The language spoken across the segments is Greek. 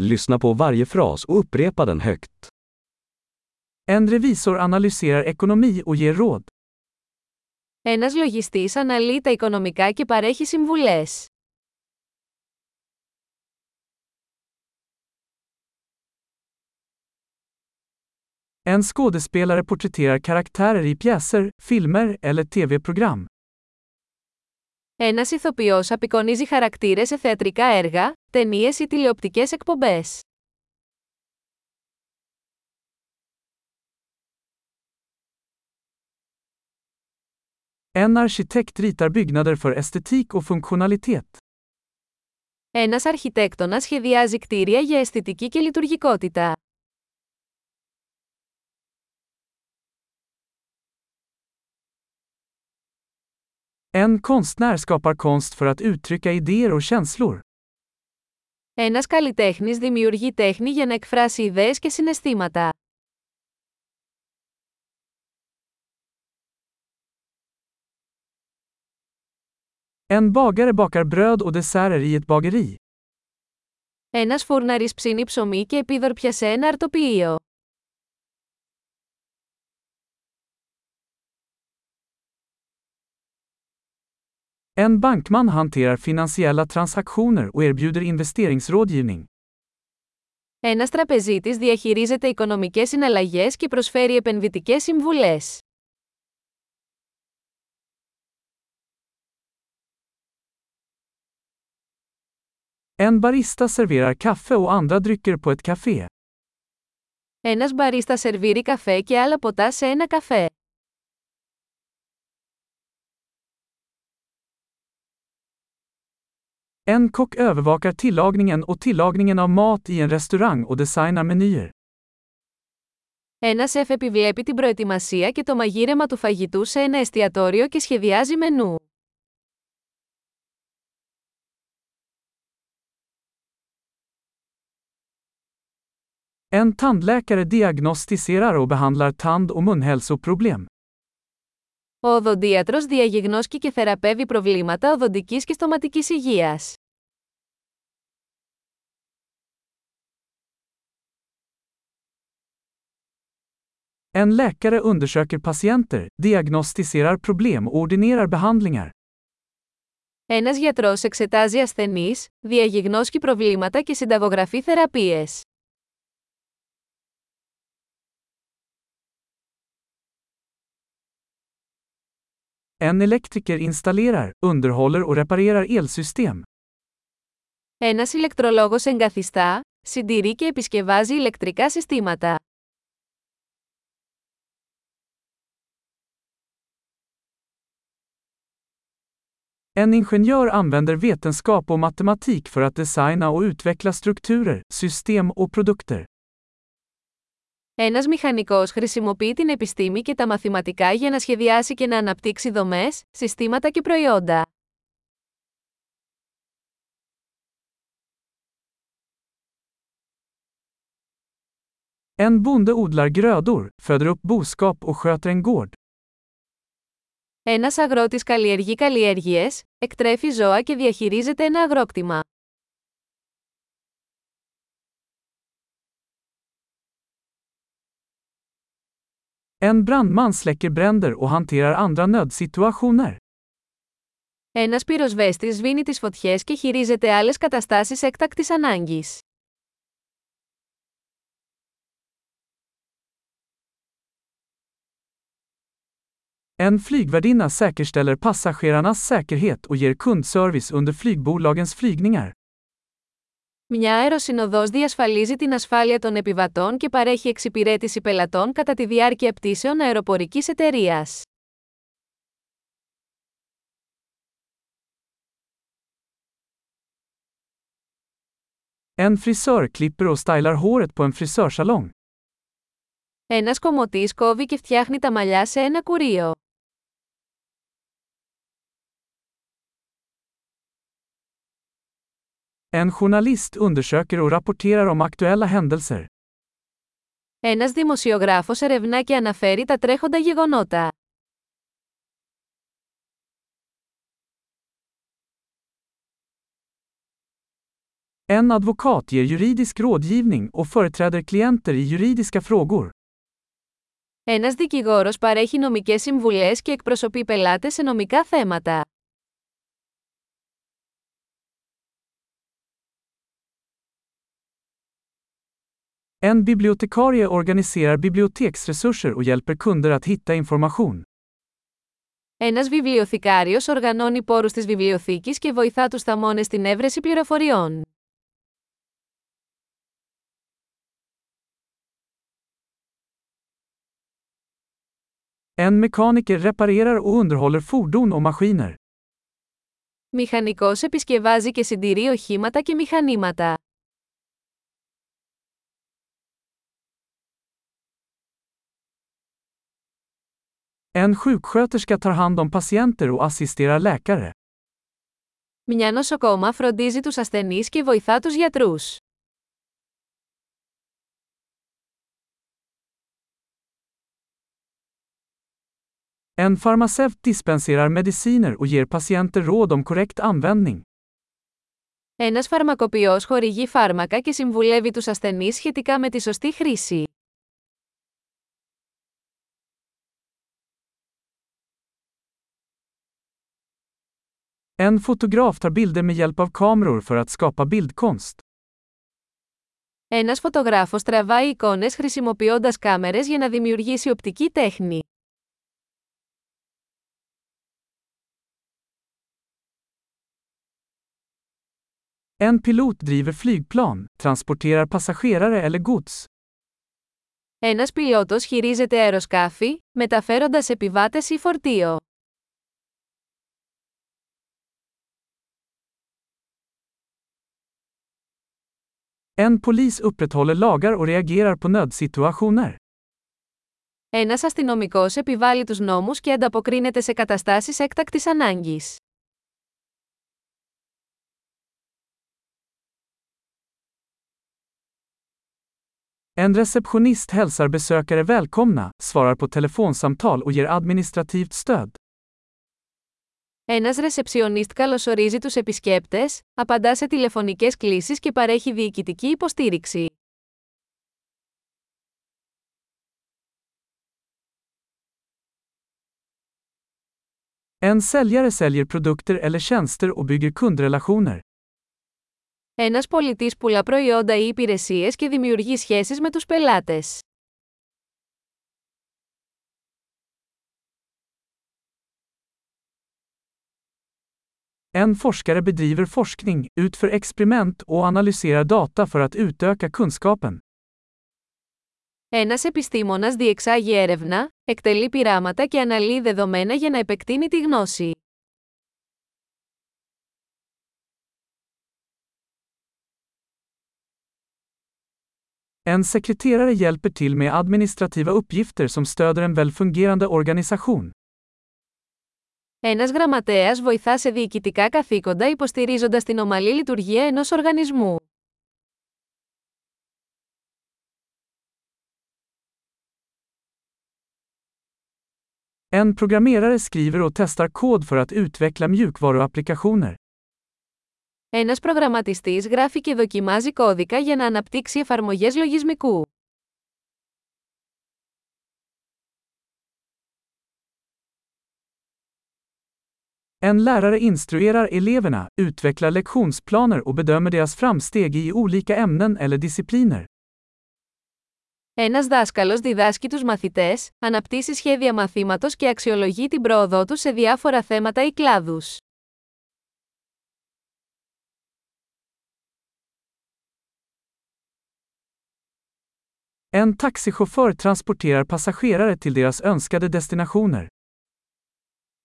Lyssna på varje fras och upprepa den högt. En revisor analyserar ekonomi och ger råd. Ένας λογιστής αναλύει τα οικονομικά και παρέχει συμβουλές. En skådespelare porträtterar karaktärer i pjäser, filmer eller tv-program. Ένας ηθοποιός απεικονίζει χαρακτήρες σε θεατρικά έργα, ταινίες ή τηλεοπτικές εκπομπές. En arkitekt ritar byggnader för estetik och funktionalitet. Ένας αρχιτέκτονας σχεδιάζει κτίρια για αισθητική και λειτουργικότητα. En konstnär skapar konst för att uttrycka idéer och känslor. Ένας καλλιτέχνης δημιουργεί τέχνη για να εκφράσει ιδέες και συναισθήματα. En bagare bakar bröd och desserter i ett bageri. Ένας φούρναρης ψήνει ψωμί και επίδορπια σε ένα αρτοποιείο. En bankman hanterar finansiella transaktioner och erbjuder investeringsrådgivning. Ένας τραπεζίτης διαχειρίζεται οικονομικές συναλλαγές και προσφέρει επενδυτικές συμβουλές. En barista serverar kaffe och andra drycker på ett café. Ένας μπαρίστα σερβίρει καφέ και άλλα ποτά σε ένα καφέ. En kock övervakar tillagningen och tillagningen av mat i en restaurang och designar menyer. Ένα σεφ επιβλέπει την προετοιμασία και το μαγείρεμα του φαγητού σε ένα εστιατόριο και σχεδιάζει μενού. En tandläkare diagnostiserar och behandlar tand- och munhälsoproblem. Ο οδοντίατρος διαγιγνώσκει και θεραπεύει προβλήματα οδοντικής και στοματικής υγείας. En läkare undersöker patienter, diagnostiserar problem och ordinerar behandlingar. Ένας γιατρός εξετάζει ασθενείς, διαγιγνώσκει προβλήματα και συνταγογραφεί θεραπείες. En elektriker installerar, underhåller och reparerar elsystem. Ένας ηλεκτρολόγος εγκαθιστά, συντηρεί και επισκευάζει ηλεκτρικά συστήματα. En ingenjör använder vetenskap och matematik för att designa och utveckla strukturer, system och produkter. Ένας μηχανικός χρησιμοποιεί την επιστήμη και τα μαθηματικά για να σχεδιάσει και να αναπτύξει δομές, συστήματα και προϊόντα. En bonde odlar grödor, föder upp boskap och sköter en gård. Ένας αγρότης καλλιεργεί καλλιέργειες, εκτρέφει ζώα και διαχειρίζεται ένα αγρόκτημα. En brandman släcker bränder och hanterar andra nödsituationer. Ένας πυροσβέστης σβήνει τις φωτιές και χειρίζεται άλλες καταστάσεις έκτακτης ανάγκης. En flygvärdinna säkerställer passagerarnas säkerhet och ger kundservice under flygbolagens flygningar. Μια αεροσυνοδός διασφαλίζει την ασφάλεια των επιβατών και παρέχει εξυπηρέτηση πελατών κατά τη διάρκεια πτήσεων αεροπορικής εταιρείας. En frisör klipper och stylar håret på en frisörsalong. Ένας κομμωτής κόβει και φτιάχνει τα μαλλιά σε ένα κουρείο. En journalist undersöker och rapporterar om aktuella händelser. Ένας δημοσιογράφος ερευνά και αναφέρει τα τρέχοντα γεγονότα. En advokat ger juridisk rådgivning och företräder klienter i juridiska frågor. Ένας δικηγόρος παρέχει νομικές συμβουλές και εκπροσωπεί πελάτες σε νομικά θέματα. En bibliotekarie organiserar biblioteksresurser och hjälper kunder att hitta information. Ένας βιβλιοθηκάριος οργανώνει πόρους της βιβλιοθήκης και βοηθά τους θαμώνες στην έβρεση πληροφοριών. En mekaniker reparerar och underhåller fordon och maskiner. Μηχανικός επισκευάζει και συντηρεί οχήματα και μηχανήματα. En sjuksköterska tar hand om patienter och assisterar läkare. Μια νοσοκόμα φροντίζει τους ασθενείς και βοηθά τους γιατρούς. En farmaceut dispenserar mediciner och ger patienter råd om korrekt användning. Ένας φαρμακοποιός χορηγεί φάρμακα και συμβουλεύει τους ασθενείς σχετικά με τη σωστή χρήση. En fotograf tar bilder med hjälp av kameror för att skapa bildkonst. Ένας φωτογράφος τραβάει εικόνες χρησιμοποιώντας κάμερες για να δημιουργήσει οπτική τέχνη. En pilot driver flygplan, transporterar passagerare eller gods. Ένας πιλότος χειρίζεται αεροσκάφη, μεταφέροντας επιβάτες ή φορτίο. En polis upprätthåller lagar och reagerar på nödsituationer. Ένας αστυνομικός επιβάλλει τους νόμους και ανταποκρίνεται σε καταστάσεις έκτακτης ανάγκης. En receptionist hälsar besökare välkomna, svarar på telefonsamtal och ger administrativt stöd. Ένας ρεσεψιονίστ καλωσορίζει τους επισκέπτες, απαντά σε τηλεφωνικές κλήσεις και παρέχει διοικητική υποστήριξη. En säljare säljer produkter eller tjänster och bygger kundrelationer. Ένας πολιτής πουλά προϊόντα ή υπηρεσίες και δημιουργεί σχέσεις με τους πελάτες. En forskare bedriver forskning, utför experiment och analyserar data för att utöka kunskapen. Ένας επιστήμονας διεξάγει έρευνα, εκτελεί πειράματα και αναλύει δεδομένα για να επεκτείνει τη γνώση. En sekreterare hjälper till med administrativa uppgifter som stöder en välfungerande organisation. Ένας γραμματέας βοηθά σε διοικητικά καθήκοντα υποστηρίζοντας την ομαλή λειτουργία ενός οργανισμού. En programmerare skriver och testar kod för att utveckla mjukvaruapplikationer. Ένας προγραμματιστής γράφει και δοκιμάζει κώδικα για να αναπτύξει εφαρμογές λογισμικού. En lärare instruerar eleverna, utvecklar lektionsplaner och bedömer deras framsteg i olika ämnen eller discipliner. Ένας δάσκαλος διδάσκει τους μαθητές, αναπτύσσει σχέδια μαθήματος και αξιολογεί την πρόοδό τους σε διάφορα θέματα ή κλάδους. En taxichaufför transporterar passagerare till deras önskade destinationer.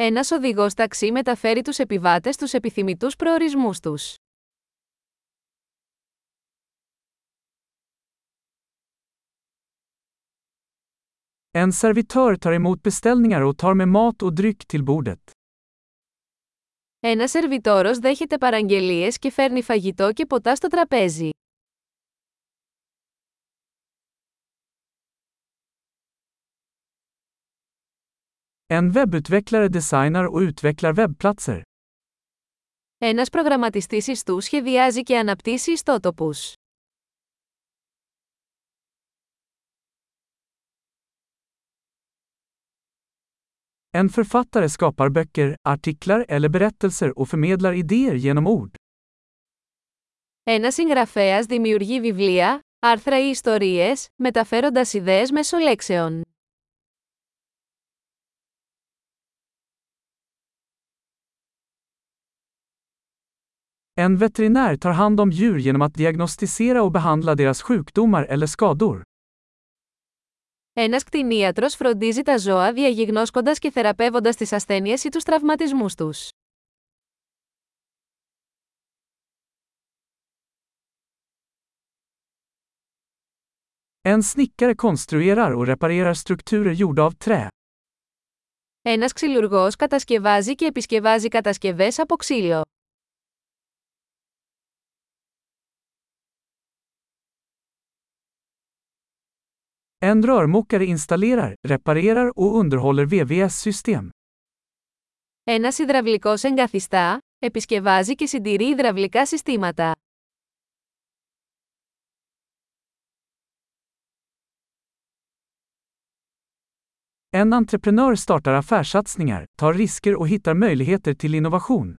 Ένας οδηγός ταξί μεταφέρει τους επιβάτες στους επιθυμητούς προορισμούς τους. En servitör tar emot beställningar och tar med mat och dryck till bordet. Ένας σερβιτόρος δέχεται παραγγελίες και φέρνει φαγητό και ποτά στο τραπέζι. En webbutvecklare designar och utvecklar webbplatser. Ένας προγραμματιστής ιστού σχεδιάζει και αναπτύσσει ιστότοπους. En författare skapar böcker, artiklar eller berättelser och förmedlar idéer genom ord. Ένας συγγραφέας δημιουργεί βιβλία, άρθρα ή ιστορίες, μεταφέροντας ιδέες μέσω λέξεων. En veterinär tar hand om djur genom att diagnostisera och behandla deras sjukdomar eller skador. Ένας κτηνίατρος φροντίζει τα ζώα διαγιγνώσκοντας και θεραπεύοντας τις ασθένειες ή τους τραυματισμούς τους. En snickare konstruerar och reparerar strukturer gjorda av trä. Ένας ξυλουργός κατασκευάζει και επισκευάζει κατασκευές από ξύλο. En rörmokare installerar, reparerar och underhåller VVS-system. Ένας υδραυλικός εγκαθιστά, επισκευάζει και συντηρεί υδραυλικά συστήματα. En entreprenör startar affärssatsningar, tar risker och hittar möjligheter till innovation.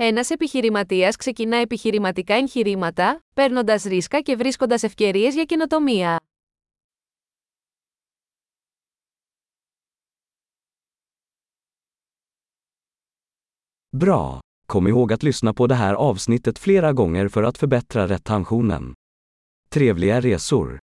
Ένας επιχειρηματίας ξεκινά επιχειρηματικά εγχειρήματα, παίρνοντας ρίσκα και βρίσκοντας ευκαιρίες για καινοτομία. Bra! Kom ihåg att lyssna på det här avsnittet flera gånger för att förbättra retentionen. Trevliga resor!